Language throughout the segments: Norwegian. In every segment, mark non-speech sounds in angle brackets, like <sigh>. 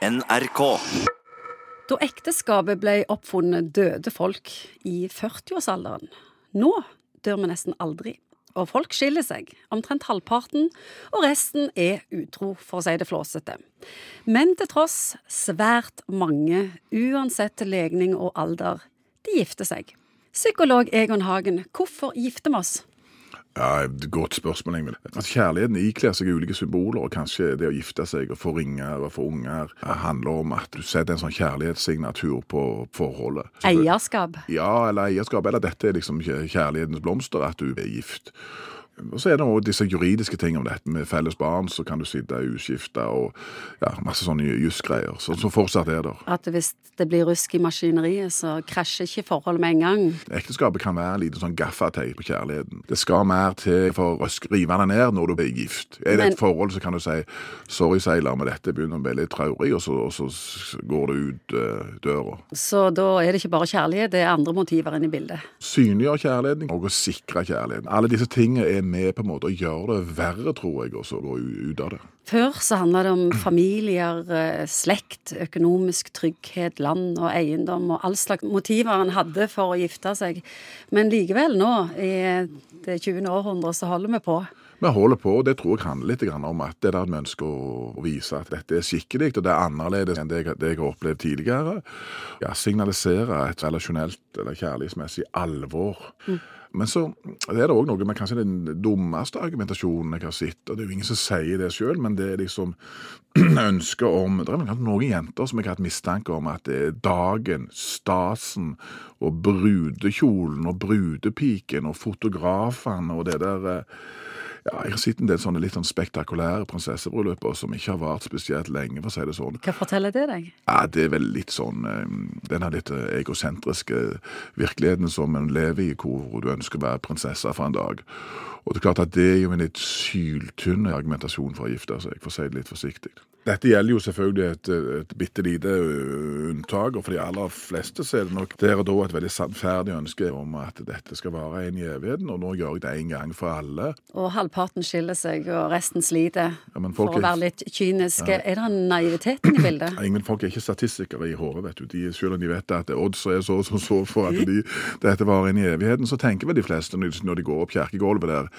NRK. Da ekteskapet ble oppfunnet, døde folk i 40-årsalderen. Nå dør vi nesten aldri. Og folk skiller seg, omtrent halvparten, og resten er utro, for å si det flåsete. Men til tross, svært mange, uansett legning og alder, de gifter seg. Psykolog Egon Hagen, hvorfor gifter vi oss? Ja, Godt spørsmål, Ingvild. Altså, kjærligheten ikler seg ulike symboler, og kanskje det å gifte seg og få ringer og få unger handler om at du setter en sånn kjærlighetssignatur på forholdet. Så Eierskap. Ja, eller eierskap, eller dette er liksom kjæ- kjærlighetens blomster, at du er gift. Og så er det også disse juridiske tingene om dette. Med felles barn så kan du sitte uskifta og ja, masse sånne jussgreier. Så, så fortsatt er det. At hvis det blir rusk i maskineriet, så krasjer ikke forholdet med en gang. Ekteskapet kan være en liten sånn gaffateip på kjærligheten. Det skal mer til for å rive det ned når du blir gift. Er det Men- et forhold, så kan du si 'sorry, seiler, men dette begynner å bli litt traurig', og så, og så går det ut uh, døra. Så da er det ikke bare kjærlighet, det er andre motiver inne i bildet. Synliggjør kjærligheten og å sikre kjærligheten. Alle disse tingene er med på en måte å gjøre det verre, tror jeg, også å gå ut av det. Før så handla det om familier, eh, slekt, økonomisk trygghet, land og eiendom og all slags motiver en hadde for å gifte seg. Men likevel, nå i det 20. århundret, så holder vi på. Vi holder på, og det tror jeg handler litt om at det er at vi ønsker å, vise at dette er skikkelig, og det er annerledes enn det jeg, det jeg har opplevd tidligere. Ja, signalisere et relasjonelt eller kjærlighetsmessig alvor. Men så er det òg noe med kanskje den dummeste argumentasjonen jeg har sett, og det er jo ingen som sier det sjøl, men det er liksom <clears throat> ønsket om Det er vel noen jenter som jeg har hatt mistanke om at det er dagen, stasen og brudekjolen og brudepiken og fotografene og det der eh, ja, Jeg har sett en del sånne litt sånn spektakulære prinsessebrylluper som ikke har vart spesielt lenge, for å si det sånn. Hva forteller det deg? Ja, Det er vel litt sånn denne den her litt eh, egosentriske virkeligheten som en lever i, hvor du ønsker å være prinsesse for en dag. Og det er klart at det er jo en litt syltynn argumentasjon for å gifte seg, for å si det litt forsiktig. Dette gjelder jo selvfølgelig et, et bitte lite unntak, og for de aller fleste så er det nok der og da et veldig sannferdig ønske om at dette skal vare inn i evigheten, og nå gjør jeg det en gang for alle. Og halvparten skiller seg, og resten sliter. Ja, For å være litt kynisk. Er det naiviteten i bildet? <clears throat> Ingen folk er ikke statistikere i hodet, vet du. De, selv om de vet at odds er så og så, så for at de, <laughs> dette varer inn i evigheten, så tenker vel de fleste når når de går opp kirkegulvet der,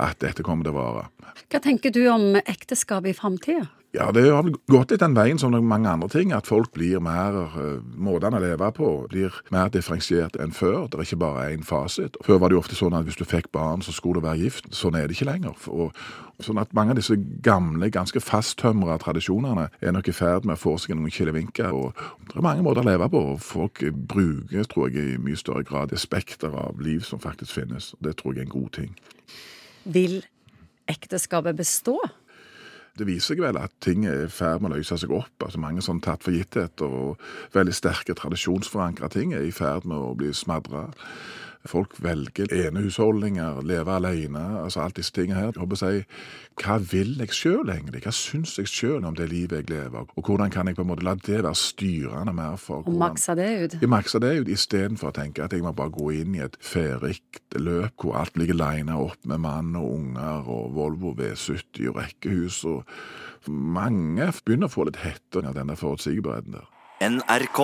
at dette kommer til å vare. Hva tenker du om ekteskapet i framtida? Ja, det har vel gått litt den veien som mange andre ting, at folk blir mer uh, Måtene å leve på blir mer differensiert enn før. Det er ikke bare én fasit. Før var det jo ofte sånn at hvis du fikk barn, så skulle du være gift. Sånn er det ikke lenger. Og, sånn at mange av disse gamle, ganske fasttømra tradisjonene er nok i ferd med å få seg noen kilevinker. Og det er mange måter å leve på. og Folk bruker, tror jeg, i mye større grad det spekter av liv som faktisk finnes. Det tror jeg er en god ting. Vil ekteskapet bestå? Det viser seg vel at ting er i ferd med å løse seg opp. altså Mange sånn tatt for gittheter og veldig sterke tradisjonsforankra ting er i ferd med å bli smadra. Folk velger enehusholdninger, leve alene, altså alt disse tingene her. Jeg håper å si, Hva vil jeg sjøl egentlig? Hva syns jeg sjøl om det livet jeg lever? Og hvordan kan jeg på en måte la det være styrende mer for Og hvordan- makse det ut? jeg makse det ut istedenfor å tenke at jeg må bare gå inn i et ferikt løp hvor alt ligger lina opp med mann og unger og Volvo V70 og rekkehus. og Mange begynner å få litt hette av denne forutsigbarheten der. NRK.